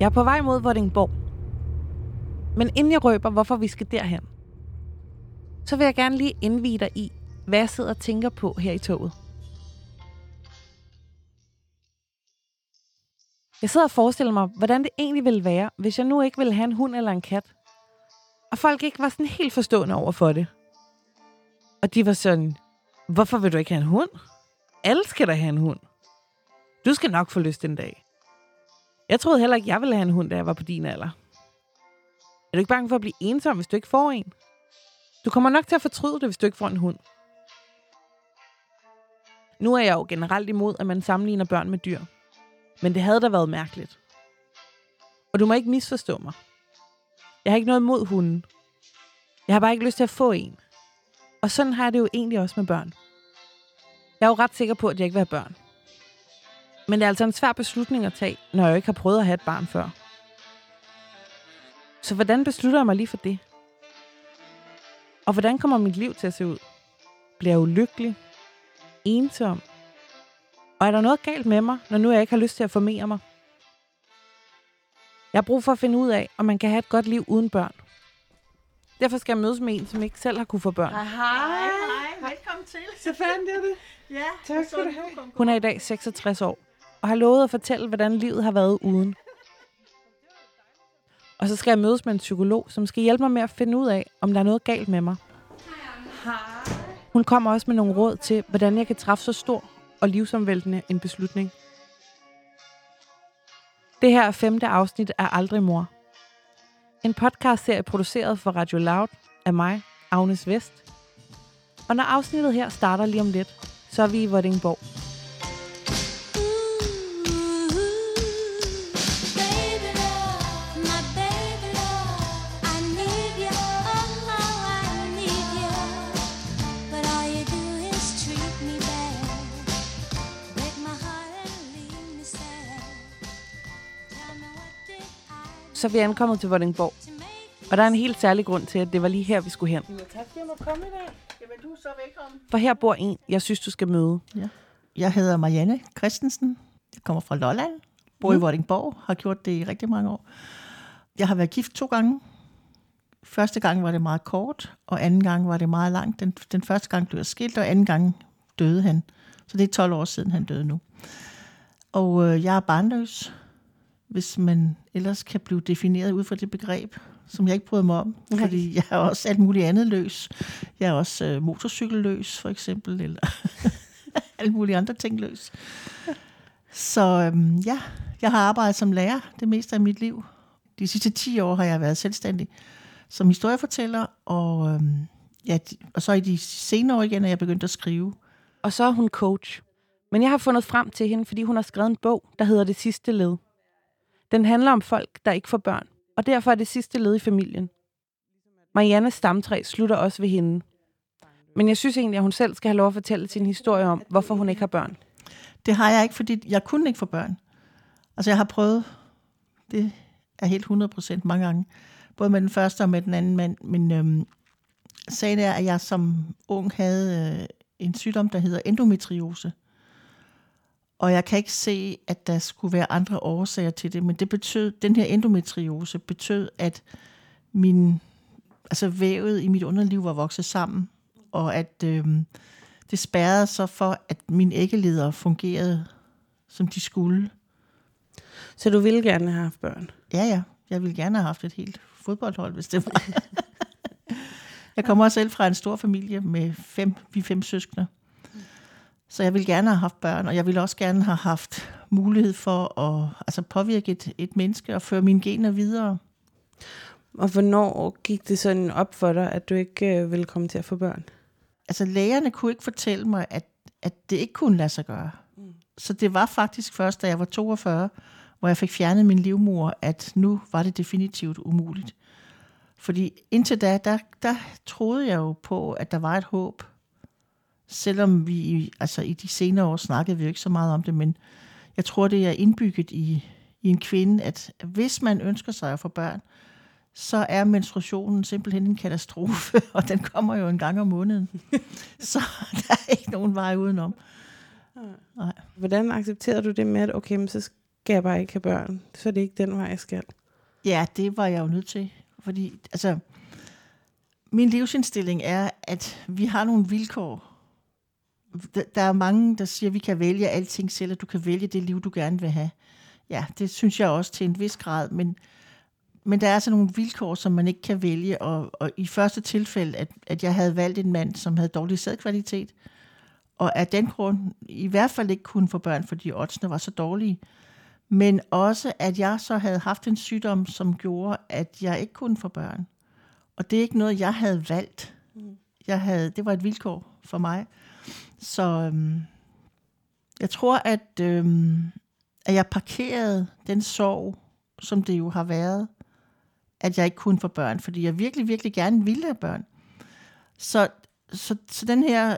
Jeg er på vej mod Vordingborg. Men inden jeg røber, hvorfor vi skal derhen, så vil jeg gerne lige indvide dig i, hvad jeg sidder og tænker på her i toget. Jeg sidder og forestiller mig, hvordan det egentlig ville være, hvis jeg nu ikke ville have en hund eller en kat. Og folk ikke var sådan helt forstående over for det. Og de var sådan, hvorfor vil du ikke have en hund? Alle skal da have en hund. Du skal nok få lyst en dag. Jeg troede heller ikke, jeg ville have en hund, da jeg var på din alder. Er du ikke bange for at blive ensom, hvis du ikke får en? Du kommer nok til at fortryde det, hvis du ikke får en hund. Nu er jeg jo generelt imod, at man sammenligner børn med dyr. Men det havde da været mærkeligt. Og du må ikke misforstå mig. Jeg har ikke noget imod hunden. Jeg har bare ikke lyst til at få en. Og sådan har jeg det jo egentlig også med børn. Jeg er jo ret sikker på, at jeg ikke vil have børn. Men det er altså en svær beslutning at tage, når jeg ikke har prøvet at have et barn før. Så hvordan beslutter jeg mig lige for det? Og hvordan kommer mit liv til at se ud? Bliver jeg ulykkelig? Ensom? Og er der noget galt med mig, når nu jeg ikke har lyst til at formere mig? Jeg har brug for at finde ud af, om man kan have et godt liv uden børn. Derfor skal jeg mødes med en, som ikke selv har kunne få børn. Hej, hej. Velkommen til. Så fandt jeg det. Ja, Tak skal du have. Hun er i dag 66 år, og har lovet at fortælle, hvordan livet har været uden. Og så skal jeg mødes med en psykolog, som skal hjælpe mig med at finde ud af, om der er noget galt med mig. Hun kommer også med nogle råd til, hvordan jeg kan træffe så stor og livsomvæltende en beslutning. Det her er femte afsnit af Aldrig Mor. En podcastserie produceret for Radio Loud af mig, Agnes Vest. Og når afsnittet her starter lige om lidt, så er vi i Vordingborg. Så er vi ankommet til Vordingborg. Og der er en helt særlig grund til, at det var lige her, vi skulle hen. Ja, tak jeg må komme i dag. Jamen, du er så velkommen. For her bor en, jeg synes, du skal møde. Jeg hedder Marianne Christensen. Jeg kommer fra Lolland. Bor i Vordingborg. Har gjort det i rigtig mange år. Jeg har været gift to gange. Første gang var det meget kort, og anden gang var det meget langt. Den, den første gang blev jeg skilt, og anden gang døde han. Så det er 12 år siden, han døde nu. Og øh, jeg er barnløs, hvis man ellers kan blive defineret ud fra det begreb, som jeg ikke bryder mig om. Nej. Fordi jeg er også alt muligt andet løs. Jeg er også øh, motorcykelløs, for eksempel, eller alle mulige andre ting løs. Så øhm, ja, jeg har arbejdet som lærer det meste af mit liv. De sidste 10 år har jeg været selvstændig som historiefortæller, og, øhm, ja, og så i de senere år igen er jeg begyndt at skrive. Og så er hun coach. Men jeg har fundet frem til hende, fordi hun har skrevet en bog, der hedder Det sidste led. Den handler om folk, der ikke får børn, og derfor er det sidste led i familien. Mariannes stamtræ slutter også ved hende. Men jeg synes egentlig, at hun selv skal have lov at fortælle sin historie om, hvorfor hun ikke har børn. Det har jeg ikke, fordi jeg kunne ikke få børn. Altså jeg har prøvet, det er helt 100% mange gange, både med den første og med den anden mand, men øhm, sagen er, at jeg som ung havde øh, en sygdom, der hedder endometriose. Og jeg kan ikke se, at der skulle være andre årsager til det, men det betød, den her endometriose betød, at min, altså vævet i mit underliv var vokset sammen, og at øhm, det spærrede så for, at mine æggeleder fungerede, som de skulle. Så du ville gerne have haft børn? Ja, ja. Jeg ville gerne have haft et helt fodboldhold, hvis det var. jeg kommer også selv fra en stor familie med fem, vi fem søskende. Så jeg ville gerne have haft børn, og jeg ville også gerne have haft mulighed for at altså påvirke et, et menneske og føre mine gener videre. Og hvornår gik det sådan op for dig, at du ikke øh, ville komme til at få børn? Altså lægerne kunne ikke fortælle mig, at, at det ikke kunne lade sig gøre. Så det var faktisk først, da jeg var 42, hvor jeg fik fjernet min livmor, at nu var det definitivt umuligt. Fordi indtil da, der, der troede jeg jo på, at der var et håb. Selvom vi altså i de senere år snakkede vi jo ikke så meget om det, men jeg tror, det er indbygget i, i en kvinde, at hvis man ønsker sig at få børn, så er menstruationen simpelthen en katastrofe, og den kommer jo en gang om måneden. så der er ikke nogen vej udenom. Hvordan accepterer du det med, at okay, men så, skal jeg bare ikke have børn. Så er det ikke den vej, jeg skal. Ja, det var jeg jo nødt til. Fordi, altså, min livsindstilling er, at vi har nogle vilkår. Der- er mange, der siger, at vi kan vælge alting selv, at du kan vælge det liv, du gerne vil have. Ja, det synes jeg også til en vis grad, men, men der er altså nogle vilkår, som man ikke kan vælge, og, og i første tilfælde, at, at jeg havde valgt en mand, som havde dårlig sædkvalitet, og af den grund i hvert fald ikke kunne få børn, fordi oddsene var så dårlige, men også, at jeg så havde haft en sygdom, som gjorde, at jeg ikke kunne få børn. Og det er ikke noget, jeg havde valgt. Jeg havde, det var et vilkår for mig. Så øhm, jeg tror, at, øhm, at jeg parkerede den sorg, som det jo har været, at jeg ikke kunne få børn, fordi jeg virkelig, virkelig gerne ville have børn. Så, så, så den her...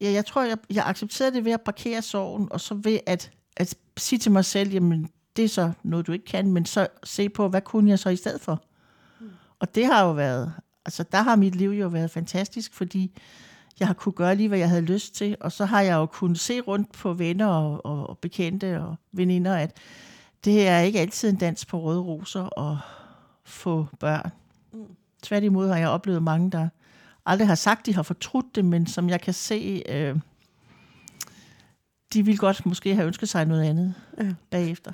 Ja, jeg tror, jeg, jeg accepterede det ved at parkere sorgen, og så ved at, at sige til mig selv, jamen, det er så noget, du ikke kan, men så se på, hvad kunne jeg så i stedet for? Og det har jo været, altså der har mit liv jo været fantastisk, fordi jeg har kunne gøre lige, hvad jeg havde lyst til, og så har jeg jo kunnet se rundt på venner og, og, og bekendte og veninder, at det er ikke altid en dans på røde roser at få børn. Tværtimod har jeg oplevet mange, der aldrig har sagt, de har fortrudt det, men som jeg kan se, øh, de ville godt måske have ønsket sig noget andet Ja. bagefter.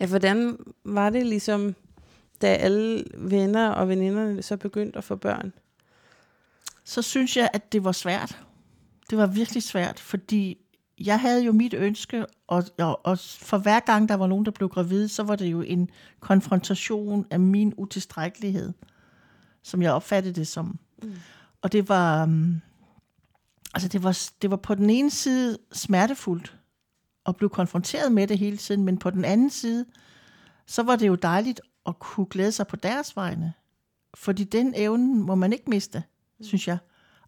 Ja, hvordan var det ligesom, da alle venner og veninderne så begyndte at få børn? Så synes jeg, at det var svært. Det var virkelig svært, fordi jeg havde jo mit ønske, og, og, og for hver gang der var nogen, der blev gravid, så var det jo en konfrontation af min utilstrækkelighed, som jeg opfattede det som. Mm. Og det var, um, altså det var, det var på den ene side smertefuldt at blive konfronteret med det hele tiden, men på den anden side, så var det jo dejligt at kunne glæde sig på deres vegne. Fordi den evne må man ikke miste, synes jeg.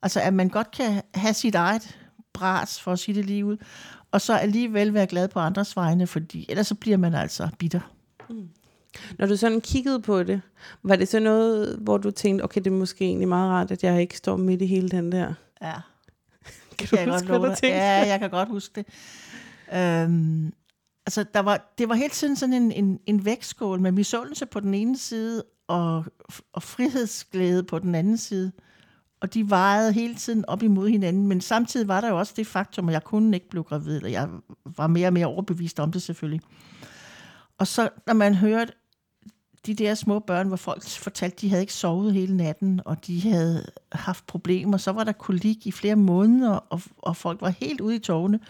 Altså, at man godt kan have sit eget bras, for at sige det lige ud, og så alligevel være glad på andres vegne, fordi ellers så bliver man altså bitter. Når du sådan kiggede på det, var det så noget, hvor du tænkte, okay, det er måske egentlig meget rart, at jeg ikke står midt i hele den der? Ja. Kan kan jeg du godt huske, hvad love du tænkte? Ja, jeg kan godt huske det. Øhm, altså, der var, det var hele tiden sådan en, en, en vægtskål med misundelse på den ene side, og, og frihedsglæde på den anden side. Og de vejede hele tiden op imod hinanden, men samtidig var der jo også det faktum, at jeg kunne ikke blive gravid, eller jeg var mere og mere overbevist om det selvfølgelig. Og så, når man hørte de der små børn, hvor folk fortalte, at de havde ikke sovet hele natten, og de havde haft problemer, så var der kolik i flere måneder, og, og folk var helt ude i tårne.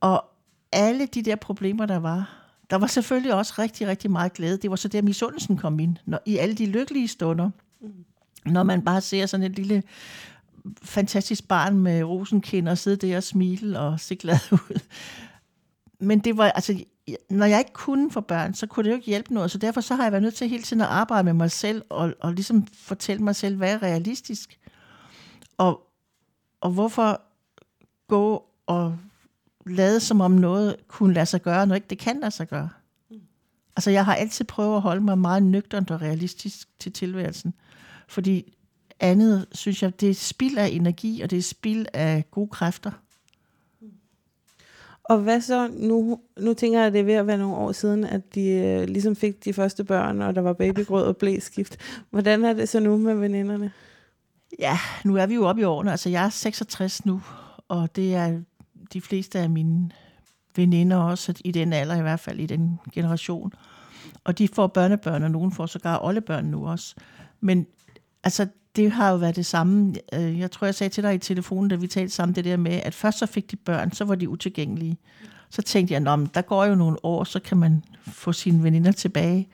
Og alle de der problemer, der var, der var selvfølgelig også rigtig, rigtig meget glæde. Det var så der misundelsen kom ind, når, i alle de lykkelige stunder. Mm. Når man bare ser sådan et lille fantastisk barn med rosenkinder sidde der og smile og se glad ud. Men det var, altså, når jeg ikke kunne få børn, så kunne det jo ikke hjælpe noget. Så derfor så har jeg været nødt til hele tiden at arbejde med mig selv, og, og ligesom fortælle mig selv, hvad er realistisk. Og, og hvorfor gå og lade som om noget kunne lade sig gøre, når ikke det kan lade sig gøre. Altså jeg har altid prøvet at holde mig meget nøgternt og realistisk til tilværelsen. Fordi andet, synes jeg, det er spild af energi, og det er spild af gode kræfter. Og hvad så nu? Nu tænker jeg, at det er ved at være nogle år siden, at de øh, ligesom fik de første børn, og der var babygrød og blæskift. Hvordan er det så nu med veninderne? Ja, nu er vi jo oppe i årene. Altså, jeg er 66 nu, og det er de fleste af mine veninder også, i den alder i hvert fald, i den generation. Og de får børnebørn, og nogen får sågar oldebørn nu også. Men altså, det har jo været det samme. Øh, jeg tror, jeg sagde til dig i telefonen, da vi talte sammen, det der med, at først så fik de børn, så var de utilgængelige. Så tænkte jeg, at der går jo nogle år, så kan man få sine veninder tilbage.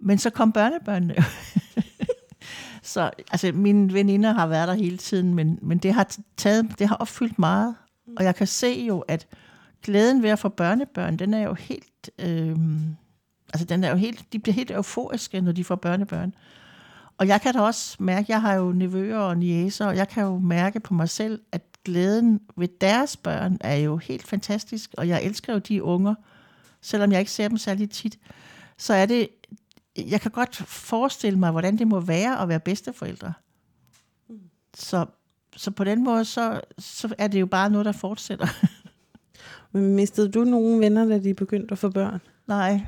Men så kom børnebørnene jo. Så altså, mine veninder har været der hele tiden, men, men det, har taget, det har opfyldt meget. Og jeg kan se jo, at glæden ved at få børnebørn, den er jo helt... Øh, altså, den er jo helt, de bliver helt euforiske, når de får børnebørn. Og jeg kan da også mærke, jeg har jo nevøer og niæser, og jeg kan jo mærke på mig selv, at glæden ved deres børn er jo helt fantastisk, og jeg elsker jo de unger, selvom jeg ikke ser dem særlig tit. Så er det, jeg kan godt forestille mig, hvordan det må være at være bedsteforældre. Så, så på den måde, så, så er det jo bare noget, der fortsætter. Men mistede du nogle venner, da de begyndte at få børn? Nej,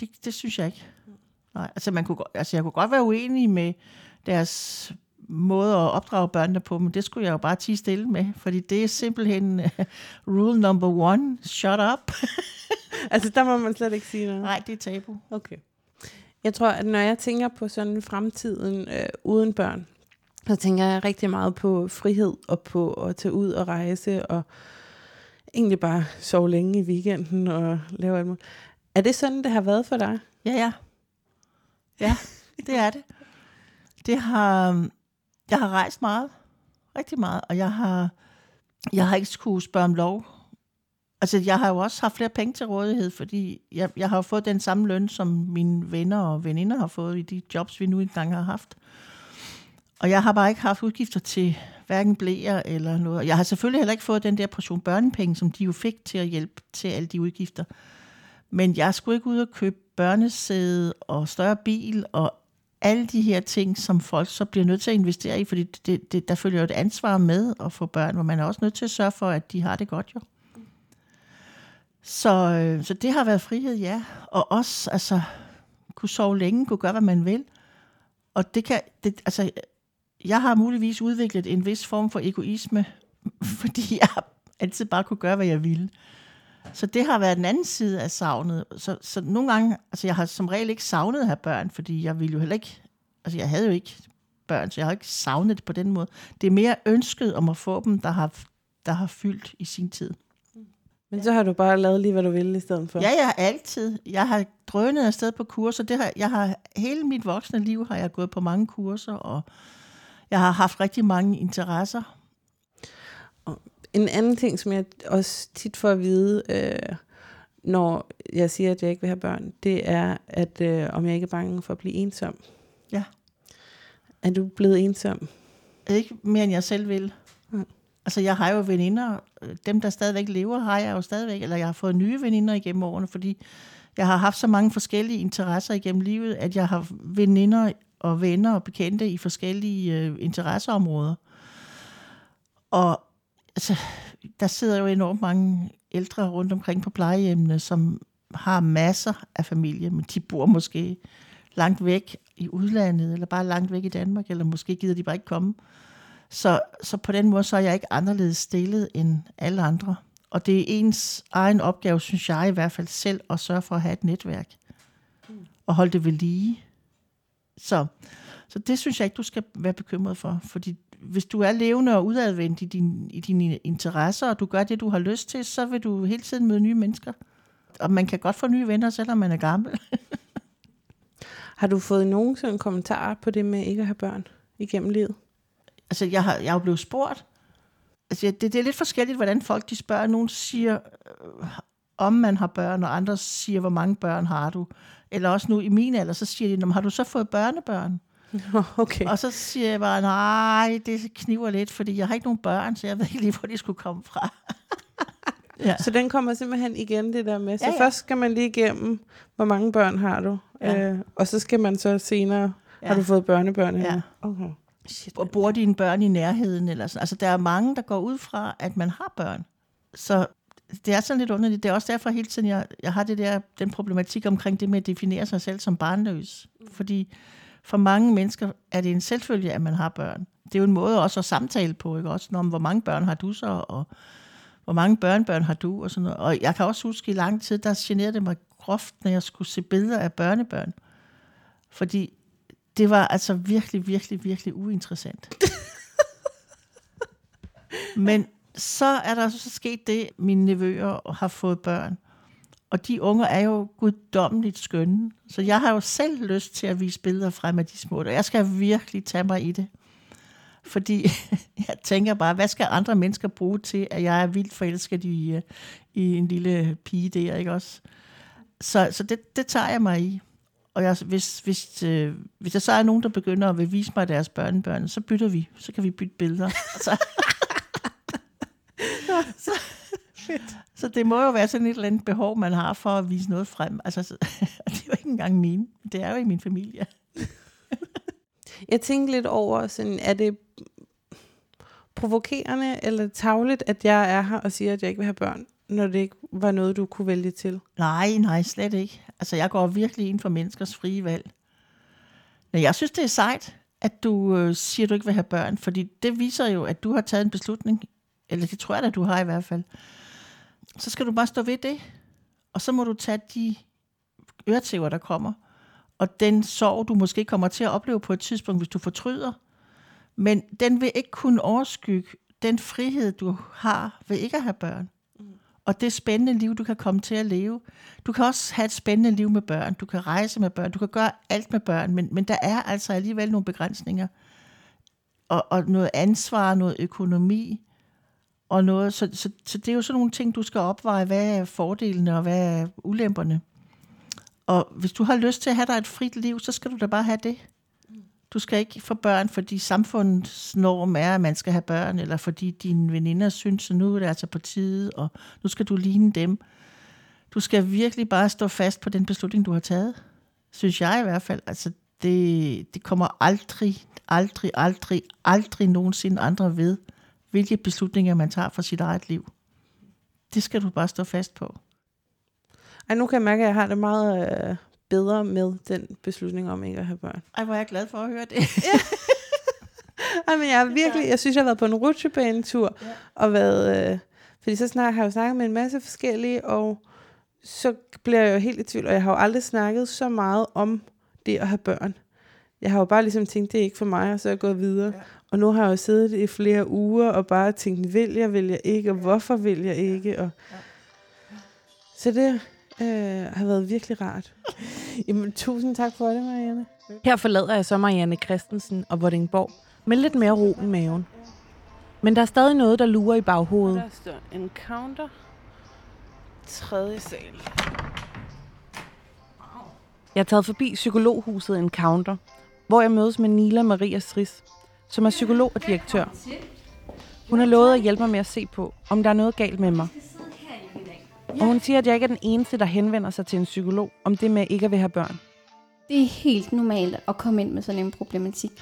det, det synes jeg ikke. Nej, altså, man kunne, altså jeg kunne godt være uenig med deres måde at opdrage børnene på, men det skulle jeg jo bare tige stille med, fordi det er simpelthen uh, rule number one, shut up. Altså, der må man slet ikke sige noget. Nej, det er tabu. Okay. Jeg tror, at når jeg tænker på sådan fremtiden øh, uden børn, så tænker jeg rigtig meget på frihed og på at tage ud og rejse og egentlig bare sove længe i weekenden og lave alt muligt. Er det sådan, det har været for dig? Ja, ja. Ja, det er det. Det har, øhm, jeg har rejst meget, rigtig meget, og jeg har, jeg har ikke skulle spørge om lov. Altså, jeg har jo også haft flere penge til rådighed, fordi jeg, jeg har fået den samme løn, som mine venner og veninder har fået i de jobs, vi nu engang har haft. Og jeg har bare ikke haft udgifter til hverken blæer eller noget. Jeg har selvfølgelig heller ikke fået den der portion børnepenge, som de jo fik til at hjælpe til alle de udgifter. Men jeg skulle ikke ud og købe børnesæde og større bil og alle de her ting, som folk så bliver nødt til at investere i, fordi det, det, der følger jo et ansvar med at få børn, hvor man er også nødt til at sørge for, at de har det godt jo. Så, øh, så det har været frihed, ja. Og også, altså, kunne sove længe, kunne gøre, hvad man vil. Og det kan, det, altså, jeg har muligvis udviklet en vis form for egoisme, fordi jeg altid bare kunne gøre, hvad jeg ville. Så det har været den anden side af savnet. Så, så nogle gange, altså jeg har som regel ikke savnet at have børn, fordi jeg ville jo heller ikke, altså jeg havde jo ikke børn, så jeg har ikke savnet det på den måde. Det er mere ønsket om at få dem, der har, der har fyldt i sin tid. Men så har du bare lavet lige, hvad du ville i stedet for. Ja, jeg har altid. Jeg har drønet afsted på kurser. Det har, jeg har, hele mit voksne liv har jeg gået på mange kurser, og jeg har haft rigtig mange interesser. En anden ting, som jeg også tit får at vide, øh, når jeg siger, at jeg ikke vil have børn, det er, at øh, om jeg ikke er bange for at blive ensom. Ja. Er du blevet ensom? Ikke mere, end jeg selv vil. Mm. Altså, jeg har jo veninder. Dem, der stadigvæk lever, har jeg jo stadigvæk. Eller jeg har fået nye veninder igennem årene, fordi jeg har haft så mange forskellige interesser igennem livet, at jeg har veninder og venner og bekendte i forskellige øh, interesseområder. Og altså, der sidder jo enormt mange ældre rundt omkring på plejehjemmene, som har masser af familie, men de bor måske langt væk i udlandet, eller bare langt væk i Danmark, eller måske gider de bare ikke komme. Så, så på den måde, så er jeg ikke anderledes stillet end alle andre. Og det er ens egen opgave, synes jeg i hvert fald selv, at sørge for at have et netværk. Og holde det ved lige. Så, så det synes jeg ikke, du skal være bekymret for. Fordi hvis du er levende og udadvendt i, din, i dine interesser, og du gør det, du har lyst til, så vil du hele tiden møde nye mennesker. Og man kan godt få nye venner, selvom man er gammel. Har du fået nogen sådan kommentarer på det med ikke at have børn igennem livet? altså jeg har, jeg er jo blevet spurgt. Altså det, det er lidt forskelligt, hvordan folk de spørger. Nogle siger, øh, om man har børn, og andre siger, hvor mange børn har du. Eller også nu i min alder, så siger de, "Nå, men har du så fået børnebørn? Okay. Og så siger jeg bare, nej, det kniver lidt, fordi jeg har ikke nogen børn, så jeg ved ikke lige, hvor de skulle komme fra. ja. Så den kommer simpelthen igen, det der med. Så Ja, ja, først skal man lige igennem, hvor mange børn har du? Ja. Øh, og så skal man så senere, ja. Ja. har du fået børnebørn? eller? Ja. Okay. Shit. og bor dine børn i nærheden. Eller sådan. Altså, der er mange, der går ud fra, at man har børn. Så det er sådan lidt underligt. Det er også derfor hele tiden, jeg, jeg har det der, den problematik omkring det med at definere sig selv som barnløs. Fordi for mange mennesker er det en selvfølge, at man har børn. Det er jo en måde også at samtale på, ikke? Også om, hvor mange børn har du så, og hvor mange børnebørn har du, og sådan noget. Og jeg kan også huske, i lang tid, der generede det mig groft, når jeg skulle se billeder af børnebørn. Fordi det var altså virkelig, virkelig, virkelig uinteressant. Men så er der så sket det, mine nevøer har fået børn. Og de unger er jo guddommeligt skønne. Så jeg har jo selv lyst til at vise billeder frem af de små. Og jeg skal virkelig tage mig i det. Fordi jeg tænker bare, hvad skal andre mennesker bruge til, at jeg er vildt forelsket i, øh, i en lille pige der, ikke også? Så, så det, det tager jeg mig i. Og jeg, hvis, hvis, øh, hvis der så er nogen, der begynder at vil vise mig deres børnebørn, så bytter vi. Så kan vi bytte billeder. så, så, så det må jo være sådan et eller andet behov, man har for at vise noget frem. Altså, så, det er jo ikke engang mine. Det er jo i min familie. Jeg tænkte lidt over, sådan, er det provokerende eller tavligt, at jeg er her og siger, at jeg ikke vil have børn? når det ikke var noget, du kunne vælge til? Nej, nej, slet ikke. Altså, jeg går virkelig ind for menneskers frie valg. Men jeg synes, det er sejt, at du øh, siger, at du ikke vil have børn, fordi det viser jo, at du har taget en beslutning, eller det tror jeg da, du har i hvert fald. Så skal du bare stå ved det, og så må du tage de øretæver, der kommer, og den sorg, du måske kommer til at opleve på et tidspunkt, hvis du fortryder. Men den vil ikke kunne overskygge den frihed, du har ved ikke at have børn. Og det spændende liv, du kan komme til at leve. Du kan også have et spændende liv med børn. Du kan rejse med børn. Du kan gøre alt med børn. Men, men der er altså alligevel nogle begrænsninger. Og, og noget ansvar, noget økonomi. Og noget, så, så, så det er jo sådan nogle ting, du skal opveje. Hvad er fordelene, og hvad er ulemperne? Og hvis du har lyst til at have dig et frit liv, så skal du da bare have det. Du skal ikke få børn, fordi samfundets norm er, at man skal have børn, eller fordi dine veninder synes, at nu er det altså på tide, og nu skal du ligne dem. Du skal virkelig bare stå fast på den beslutning, du har taget. Synes jeg i hvert fald. Altså, det, det kommer aldrig, aldrig, aldrig, aldrig nogensinde andre ved, hvilke beslutninger man tager for sit eget liv. Det skal du bare stå fast på. Ej, nu kan jeg mærke, at jeg har det meget øh, bedre med den beslutning om ikke at have børn. Ej, hvor er jeg glad for at høre det. Ej, men jeg er virkelig, jeg synes, jeg har været på en rutsjebanetur, ja. og været, øh, fordi så snak, har jeg jo snakket med en masse forskellige, og så bliver jeg jo helt i tvivl, og jeg har jo aldrig snakket så meget om det at have børn. Jeg har jo bare ligesom tænkt, det er ikke for mig, og så er jeg gået videre. Ja. Og nu har jeg jo siddet i flere uger, og bare tænkt, vil jeg, vil jeg ikke, og hvorfor vil jeg ikke? Og... Så det øh, har været virkelig rart. Jamen, tusind tak for det, Marianne. Her forlader jeg så Marianne Christensen og Vordingborg med lidt mere ro i maven. Men der er stadig noget, der lurer i baghovedet. Der står encounter. Tredje sal. Jeg er taget forbi psykologhuset Encounter, hvor jeg mødes med Nila Maria Stris, som er psykolog og direktør. Hun har lovet at hjælpe mig med at se på, om der er noget galt med mig. Og hun siger, at jeg ikke er den eneste, der henvender sig til en psykolog om det med ikke at vil have børn. Det er helt normalt at komme ind med sådan en problematik.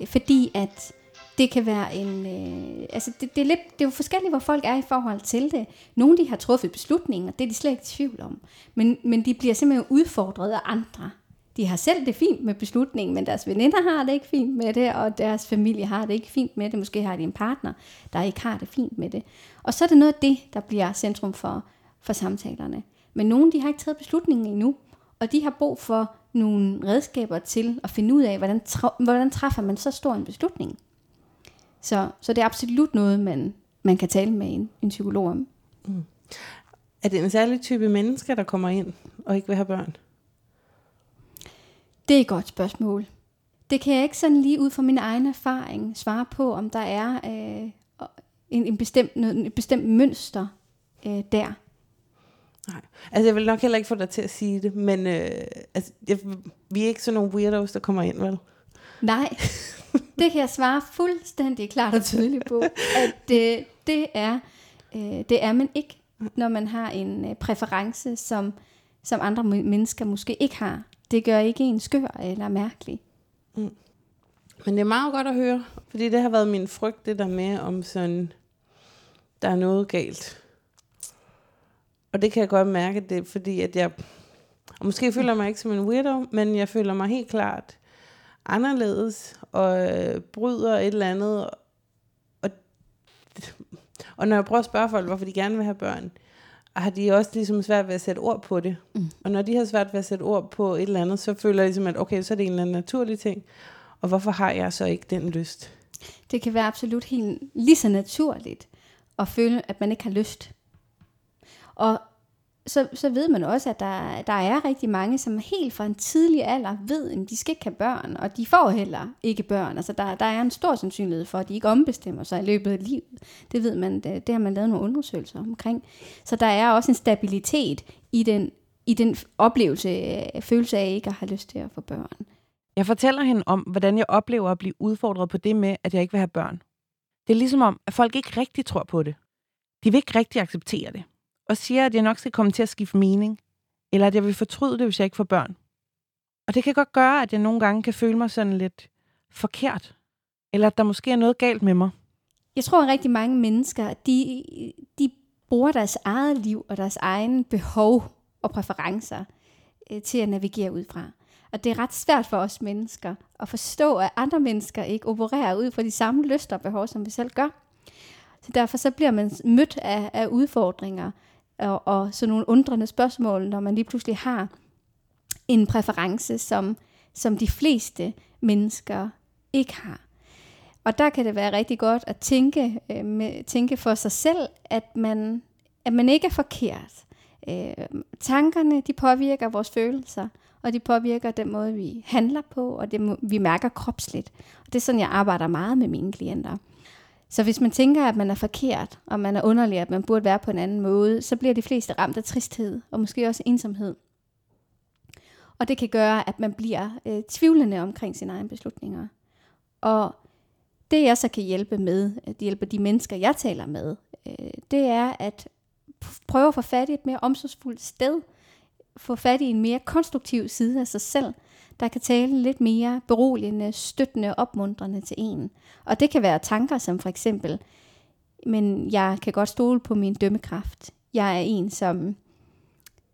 Øh, fordi at det kan være en... Øh, altså det, det, er lidt, det er jo forskelligt, hvor folk er i forhold til det. Nogle de har truffet beslutninger, det er de slet ikke i tvivl om. Men, men de bliver simpelthen udfordret af andre. De har selv det fint med beslutningen, men deres veninder har det ikke fint med det, og deres familie har det ikke fint med det. Måske har de en partner, der ikke har det fint med det. Og så er det noget af det, der bliver centrum for, for samtalerne. Men nogle de har ikke taget beslutningen endnu, og de har brug for nogle redskaber til at finde ud af, hvordan, tra- hvordan træffer man så stor en beslutning. Så, så det er absolut noget, man, man kan tale med en, en psykolog om. Mm. Er det en særlig type mennesker, der kommer ind og ikke vil have børn? Det er et godt spørgsmål. Det kan jeg ikke sådan lige ud fra min egen erfaring svare på, om der er øh, en, en bestemt, noget, et bestemt mønster øh, der. Nej. Altså, jeg vil nok heller ikke få dig til at sige det, men øh, altså, jeg, vi er ikke sådan nogle weirdos, der kommer ind, vel? Nej, det kan jeg svare fuldstændig klart og tydeligt på, at det, det, er, øh, det er man ikke, når man har en øh, præference, som, som andre men- mennesker måske ikke har. Det gør ikke en skør eller mærkelig. Mm. Men det er meget godt at høre, fordi det har været min frygt, det der med, om sådan, der er noget galt. Og det kan jeg godt mærke, det er fordi, at jeg, og måske føler jeg mig ikke som en weirdo, men jeg føler mig helt klart anderledes, og øh, bryder et eller andet. Og, og når jeg prøver at spørge folk, hvorfor de gerne vil have børn, har de også ligesom svært ved at sætte ord på det. Mm. Og når de har svært ved at sætte ord på et eller andet, så føler jeg ligesom, at okay, så er det en eller anden naturlig ting. Og hvorfor har jeg så ikke den lyst? Det kan være absolut helt lige så naturligt at føle, at man ikke har lyst. Og så, så ved man også, at der, der er rigtig mange, som helt fra en tidlig alder ved, at de skal ikke have børn, og de får heller ikke børn. Altså der, der er en stor sandsynlighed for, at de ikke ombestemmer sig i løbet af livet. Det ved man, det, det har man lavet nogle undersøgelser omkring. Så der er også en stabilitet i den, i den oplevelse, følelse af ikke at have lyst til at få børn. Jeg fortæller hende om, hvordan jeg oplever at blive udfordret på det med, at jeg ikke vil have børn. Det er ligesom om, at folk ikke rigtig tror på det. De vil ikke rigtig acceptere det. Og siger, at jeg nok skal komme til at skifte mening. Eller at jeg vil fortryde det, hvis jeg ikke får børn. Og det kan godt gøre, at jeg nogle gange kan føle mig sådan lidt forkert. Eller at der måske er noget galt med mig. Jeg tror, at rigtig mange mennesker, de, de bruger deres eget liv og deres egen behov og præferencer øh, til at navigere ud fra. Og det er ret svært for os mennesker at forstå, at andre mennesker ikke opererer ud fra de samme lyster og behov, som vi selv gør. Så derfor så bliver man mødt af, af udfordringer og, og sådan nogle undrende spørgsmål, når man lige pludselig har en præference, som, som de fleste mennesker ikke har. Og der kan det være rigtig godt at tænke, øh, med, tænke for sig selv, at man, at man ikke er forkert. Øh, tankerne, de påvirker vores følelser, og de påvirker den måde, vi handler på, og det vi mærker kropsligt. Og det er sådan, jeg arbejder meget med mine klienter. Så hvis man tænker, at man er forkert, og man er underlig, at man burde være på en anden måde, så bliver de fleste ramt af tristhed, og måske også ensomhed. Og det kan gøre, at man bliver øh, tvivlende omkring sine egne beslutninger. Og det jeg så kan hjælpe med, øh, at hjælpe de mennesker, jeg taler med, øh, det er at prøve at få fat i et mere omsorgsfuldt sted, få fat i en mere konstruktiv side af sig selv, der kan tale lidt mere beroligende, støttende, opmuntrende til en. Og det kan være tanker som for eksempel, men jeg kan godt stole på min dømmekraft. Jeg er en, som,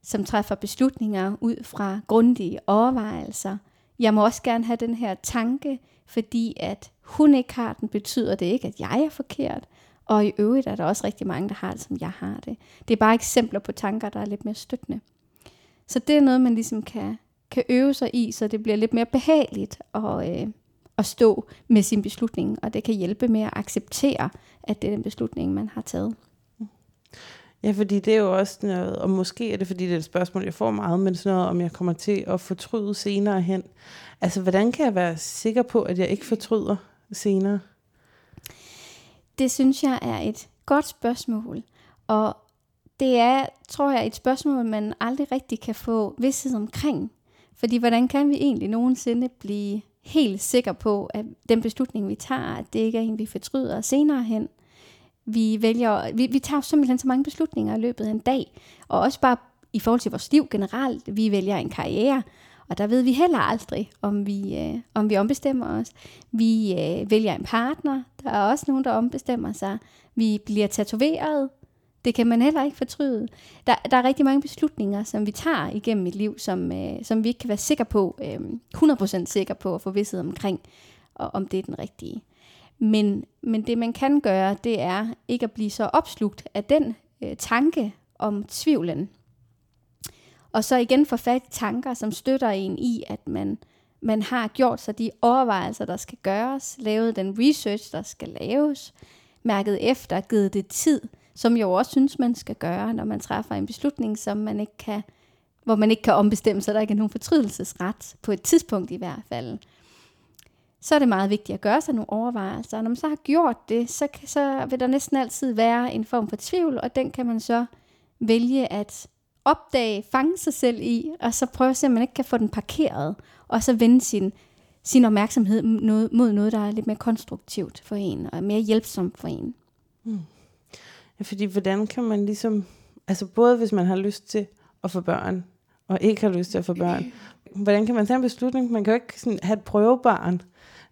som træffer beslutninger ud fra grundige overvejelser. Jeg må også gerne have den her tanke, fordi at hun ikke har den, betyder det ikke, at jeg er forkert. Og i øvrigt er der også rigtig mange, der har det, som jeg har det. Det er bare eksempler på tanker, der er lidt mere støttende. Så det er noget, man ligesom kan, kan øve sig i, så det bliver lidt mere behageligt at, øh, at stå med sin beslutning, og det kan hjælpe med at acceptere, at det er den beslutning, man har taget. Ja, fordi det er jo også noget, og måske er det, fordi det er et spørgsmål, jeg får meget, men sådan noget, om jeg kommer til at fortryde senere hen. Altså, hvordan kan jeg være sikker på, at jeg ikke fortryder senere? Det synes jeg er et godt spørgsmål, og det er, tror jeg, et spørgsmål, man aldrig rigtig kan få vidsthed omkring. Fordi hvordan kan vi egentlig nogensinde blive helt sikre på, at den beslutning, vi tager, at det ikke er en, vi fortryder senere hen? Vi, vælger, vi, vi tager simpelthen så mange beslutninger i løbet af en dag, og også bare i forhold til vores liv generelt. Vi vælger en karriere, og der ved vi heller aldrig, om vi, øh, om vi ombestemmer os. Vi øh, vælger en partner. Der er også nogen, der ombestemmer sig. Vi bliver tatoveret. Det kan man heller ikke fortryde. Der, der er rigtig mange beslutninger, som vi tager igennem et liv, som, øh, som vi ikke kan være sikre på, øh, 100% sikre på at få vidsthed omkring, og om det er den rigtige. Men, men det man kan gøre, det er ikke at blive så opslugt af den øh, tanke om tvivlen. Og så igen få fat i tanker, som støtter en i, at man, man har gjort sig de overvejelser, der skal gøres, lavet den research, der skal laves, mærket efter, givet det tid, som jeg jo også synes, man skal gøre, når man træffer en beslutning, som man ikke kan, hvor man ikke kan ombestemme sig, der ikke er nogen fortrydelsesret, på et tidspunkt i hvert fald. Så er det meget vigtigt at gøre sig nogle overvejelser, og når man så har gjort det, så, kan- så vil der næsten altid være en form for tvivl, og den kan man så vælge at opdage, fange sig selv i, og så prøve at se, om man ikke kan få den parkeret, og så vende sin, sin opmærksomhed mod, mod noget, der er lidt mere konstruktivt for en, og mere hjælpsomt for en. Mm. Ja, fordi hvordan kan man ligesom, altså både hvis man har lyst til at få børn, og ikke har lyst til at få børn, hvordan kan man tage en beslutning? Man kan jo ikke sådan have et prøvebarn.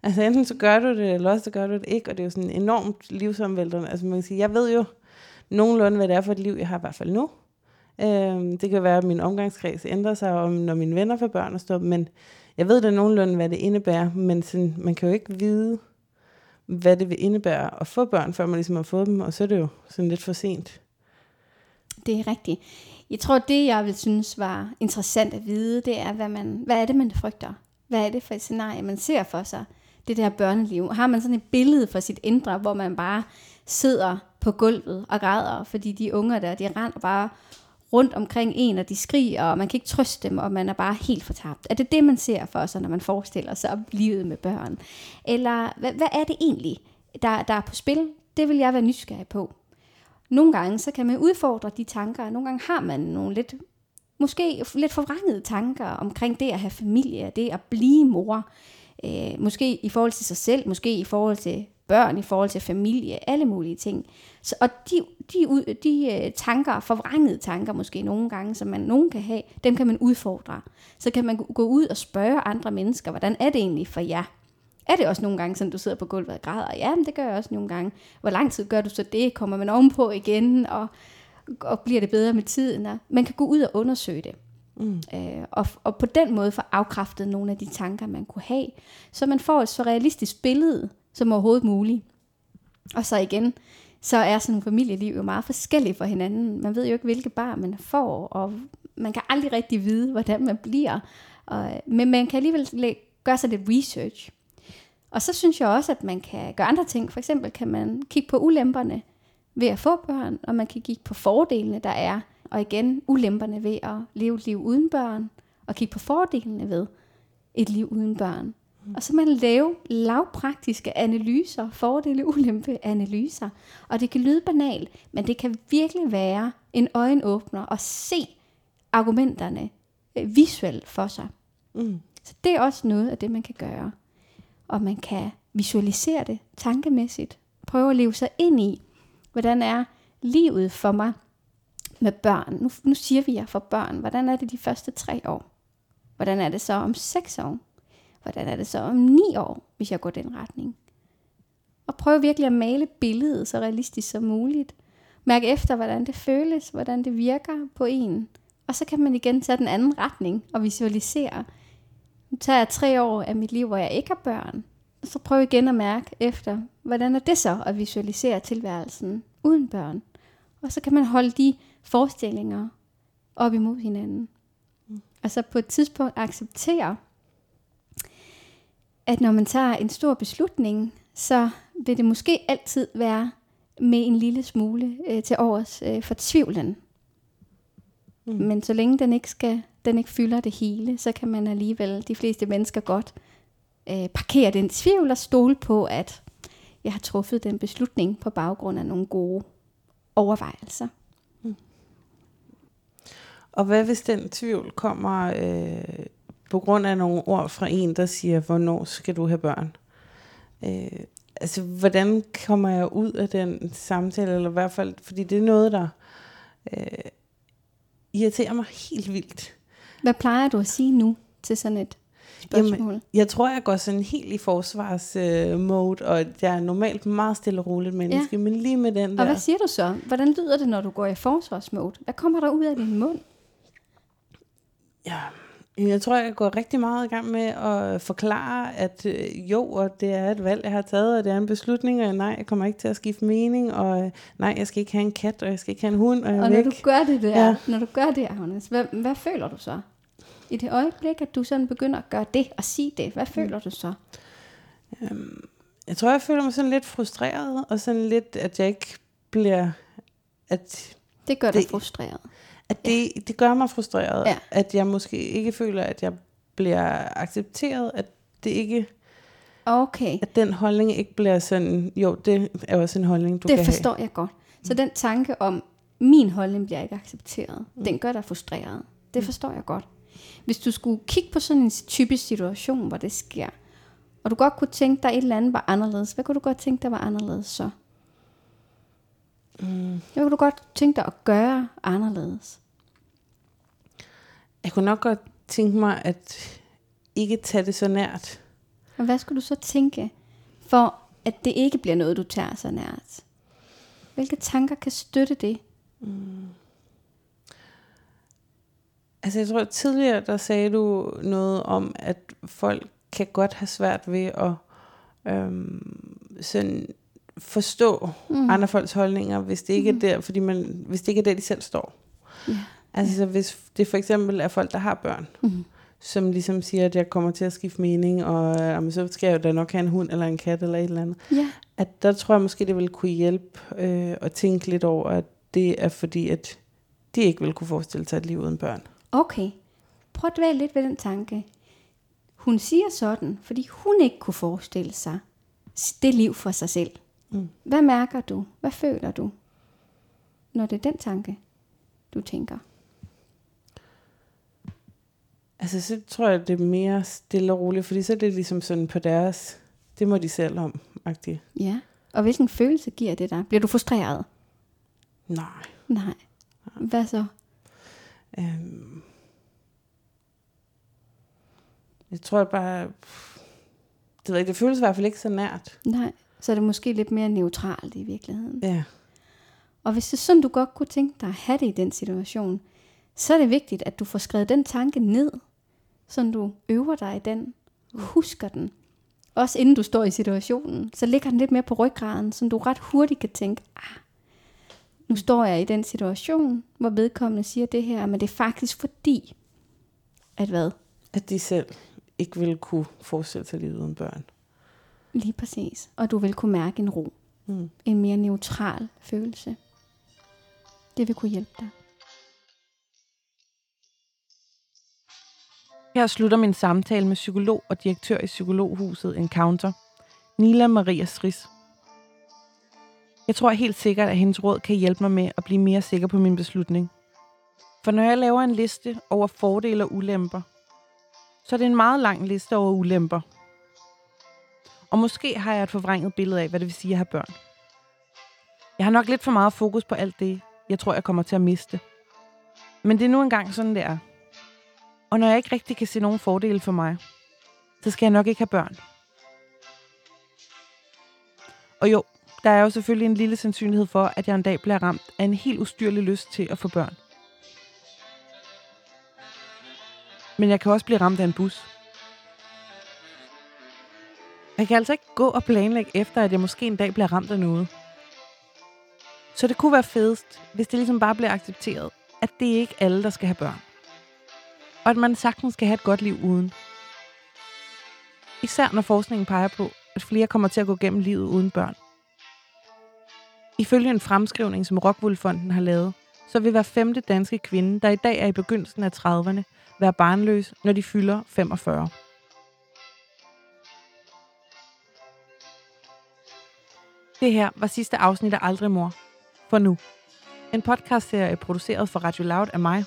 Altså enten så gør du det, eller også så gør du det ikke, og det er jo sådan enormt livsomvæltende. Altså man kan sige, jeg ved jo nogenlunde, hvad det er for et liv, jeg har i hvert fald nu. Øhm, det kan være, at min omgangskreds ændrer sig, om når mine venner får børn og stop, men jeg ved da nogenlunde, hvad det indebærer, men sådan, man kan jo ikke vide, hvad det vil indebære at få børn, før man ligesom har fået dem, og så er det jo sådan lidt for sent. Det er rigtigt. Jeg tror, det jeg vil synes var interessant at vide, det er, hvad, man, hvad er det, man frygter? Hvad er det for et scenarie, man ser for sig? Det der børneliv. Har man sådan et billede for sit indre, hvor man bare sidder på gulvet og græder, fordi de unger der, de render bare rundt omkring en, og de skriger, og man kan ikke trøste dem, og man er bare helt fortabt. Er det det, man ser for sig, når man forestiller sig livet med børn? Eller hvad, hvad er det egentlig, der, der er på spil? Det vil jeg være nysgerrig på. Nogle gange, så kan man udfordre de tanker, nogle gange har man nogle lidt, måske lidt forvrængede tanker omkring det at have familie, det at blive mor. Øh, måske i forhold til sig selv, måske i forhold til børn, i forhold til familie, alle mulige ting. Så, og de, de, de øh, tanker, forvrængede tanker måske nogle gange, som man nogen kan have, dem kan man udfordre. Så kan man gå- gå ud og spørge andre mennesker, hvordan er det egentlig for jer? Er det også nogle gange, sådan du sidder på gulvet og græder? Ja, men det gør jeg også nogle gange. Hvor lang tid gør du så det? Kommer man ovenpå igen? Og, og bliver det bedre med tiden. Og man kan gå ud og undersøge det. Mm. Øh, og, og på den måde få afkræftet nogle af de tanker, man kunne have, så man får et så realistisk billede som overhovedet muligt. Og så igen, så er sådan nogle familieliv jo meget forskellige for hinanden. Man ved jo ikke, hvilke bar man får, og man kan aldrig rigtig vide, hvordan man bliver. Og, men man kan alligevel gøre sig lidt research. Og så synes jeg også, at man kan gøre andre ting. For eksempel kan man kigge på ulemperne ved at få børn, og man kan kigge på fordelene, der er. Og igen, ulemperne ved at leve et liv uden børn, og kigge på fordelene ved et liv uden børn. Og så man lave lavpraktiske analyser, fordele, ulempe analyser. Og det kan lyde banalt, men det kan virkelig være en øjenåbner at se argumenterne øh, visuelt for sig. Mm. Så det er også noget af det, man kan gøre. Og man kan visualisere det tankemæssigt. Prøve at leve sig ind i, hvordan er livet for mig med børn. Nu, nu siger vi jer for børn. Hvordan er det de første tre år? Hvordan er det så om seks år? Hvordan er det så om ni år, hvis jeg går den retning? Og prøv virkelig at male billedet så realistisk som muligt. Mærk efter, hvordan det føles, hvordan det virker på en. Og så kan man igen tage den anden retning og visualisere. Nu tager jeg tre år af mit liv, hvor jeg ikke har børn. Og så prøv igen at mærke efter, hvordan er det så at visualisere tilværelsen uden børn. Og så kan man holde de forestillinger op imod hinanden. Og så på et tidspunkt acceptere, at når man tager en stor beslutning, så vil det måske altid være med en lille smule øh, til års øh, for tvivlen. Mm. Men så længe den ikke skal, den ikke fylder det hele, så kan man alligevel, de fleste mennesker godt, øh, parkere den tvivl og stole på, at jeg har truffet den beslutning på baggrund af nogle gode overvejelser. Og hvad hvis den tvivl kommer øh, på grund af nogle ord fra en, der siger, hvornår skal du have børn? Øh, altså, hvordan kommer jeg ud af den samtale, eller i hvert fald, fordi det er noget, der øh, irriterer mig helt vildt. Hvad plejer du at sige nu til sådan et spørgsmål? Jamen, jeg tror, jeg går sådan helt i forsvarsmode, øh, mode, og jeg er normalt meget stille og roligt menneske, ja. men lige med den og der... hvad siger du så? Hvordan lyder det, når du går i forsvarsmode? Hvad kommer der ud af din mund? Ja, jeg tror, jeg går rigtig meget i gang med at forklare, at øh, jo, og det er et valg, jeg har taget, og det er en beslutning, og nej, jeg kommer ikke til at skifte mening, og øh, nej, jeg skal ikke have en kat, og jeg skal ikke have en hund, og jeg Og når du gør det der, Ja. når du gør det, Agnes, hvad, hvad føler du så? I det øjeblik, at du sådan begynder at gøre det og sige det, hvad føler du så? Jeg tror, jeg føler mig sådan lidt frustreret, og sådan lidt, at jeg ikke bliver... At, Det gør dig Det- frustreret. At det, det gør mig frustreret, Ja. at jeg måske ikke føler, at jeg bliver accepteret, at det ikke, Okay, at den holdning ikke bliver sådan, jo, det er også en holdning, du det kan forstår jeg godt. Så den tanke om, min holdning bliver ikke accepteret, mm. den gør dig frustreret. Det forstår jeg godt. Hvis du skulle kigge på sådan en typisk situation, hvor det sker, og du godt kunne tænke dig, at et eller andet var anderledes, hvad kunne du godt tænke dig var anderledes så? Mm. Hvad kunne du godt tænke dig at gøre anderledes? Jeg kunne nok godt tænke mig, at ikke tage det så nært. Og hvad skulle du så tænke, for at det ikke bliver noget, du tager så nært? Hvilke tanker kan støtte det? Altså jeg tror, at tidligere der sagde du noget om, at folk kan godt have svært ved at øhm, sådan forstå mm. andre folks holdninger, hvis det ikke mm. er der, fordi man, hvis det ikke er der, de selv står. Ja. Altså så hvis det for eksempel er folk, der har børn, Mm. som ligesom siger, at jeg kommer til at skifte mening, og jamen, så skal jeg jo da nok have en hund eller en kat eller et eller andet. Ja, At der tror jeg måske, det vil kunne hjælpe øh, at tænke lidt over, at det er fordi, at de ikke vil kunne forestille sig et liv uden børn. okay. Prøv at dvæle lidt ved den tanke. Hun siger sådan, fordi hun ikke kunne forestille sig det liv for sig selv. Mm. Hvad mærker du? Hvad føler du? Når det er den tanke, du tænker. Altså, så tror jeg, det er mere stille og roligt, fordi så er det ligesom sådan på deres, det må de selv om, -agtigt. Ja. Og hvilken følelse giver det dig? Bliver du frustreret? Nej. Nej. Hvad så? Øhm, jeg tror bare, det, ved jeg, ikke, det føles i hvert fald ikke så nært. Nej. Så er det måske lidt mere neutralt i virkeligheden. Ja. Og hvis det er sådan, du godt kunne tænke dig at have det i den situation, så er det vigtigt, at du får skrevet den tanke ned, så du øver dig i den, husker den. Også inden du står i situationen, så ligger den lidt mere på ryggraden, så du ret hurtigt kan tænke, ah, nu står jeg i den situation, hvor vedkommende siger det her, men det er faktisk fordi, at hvad? At de selv ikke ville kunne forestille sig livet uden børn. Lige præcis. Og du vil kunne mærke en ro. Mm. En mere neutral følelse. Det vil kunne hjælpe dig. Her slutter min samtale med psykolog og direktør i Psykologhuset Encounter, Nila Maria Stris. Jeg tror helt sikkert, at hendes råd kan hjælpe mig med at blive mere sikker på min beslutning. For når jeg laver en liste over fordele og ulemper, så er det en meget lang liste over ulemper. Og måske har jeg et forvrænget billede af, hvad det vil sige at have børn. Jeg har nok lidt for meget fokus på alt det, jeg tror, jeg kommer til at miste. Men det er nu engang sådan, det er. Og når jeg ikke rigtig kan se nogen fordele for mig, så skal jeg nok ikke have børn. Og jo, der er jo selvfølgelig en lille sandsynlighed for, at jeg en dag bliver ramt af en helt ustyrlig lyst til at få børn. Men jeg kan også blive ramt af en bus. Man kan altså ikke gå og planlægge efter, at jeg måske en dag bliver ramt af noget. Så det kunne være fedest, hvis det ligesom bare bliver accepteret, at det er ikke alle, der skal have børn. Og at man sagtens skal have et godt liv uden. Især når forskningen peger på, at flere kommer til at gå gennem livet uden børn. Ifølge en fremskrivning, som Rockwool-fonden har lavet, så vil hver femte danske kvinde, der i dag er i begyndelsen af 30'erne, være barnløs, når de fylder 45. Det her var sidste afsnit af Aldrig Mor. For nu. En podcastserie produceret for Radio Loud af mig.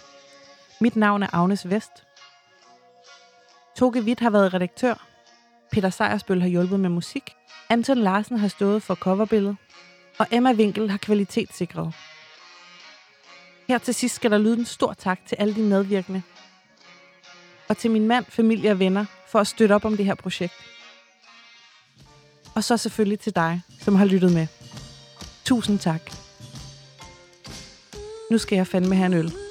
Mit navn er Agnes Vest. Toge Witt har været redaktør. Peter Sejersbøl har hjulpet med musik. Anton Larsen har stået for coverbilledet. Og Emma Winkel har kvalitetssikret. Her til sidst skal der lyde en stor tak til alle de medvirkende. Og til min mand, familie og venner for at støtte op om det her projekt. Og så selvfølgelig til dig, som har lyttet med. Tusind tak. Nu skal jeg fandme have en øl.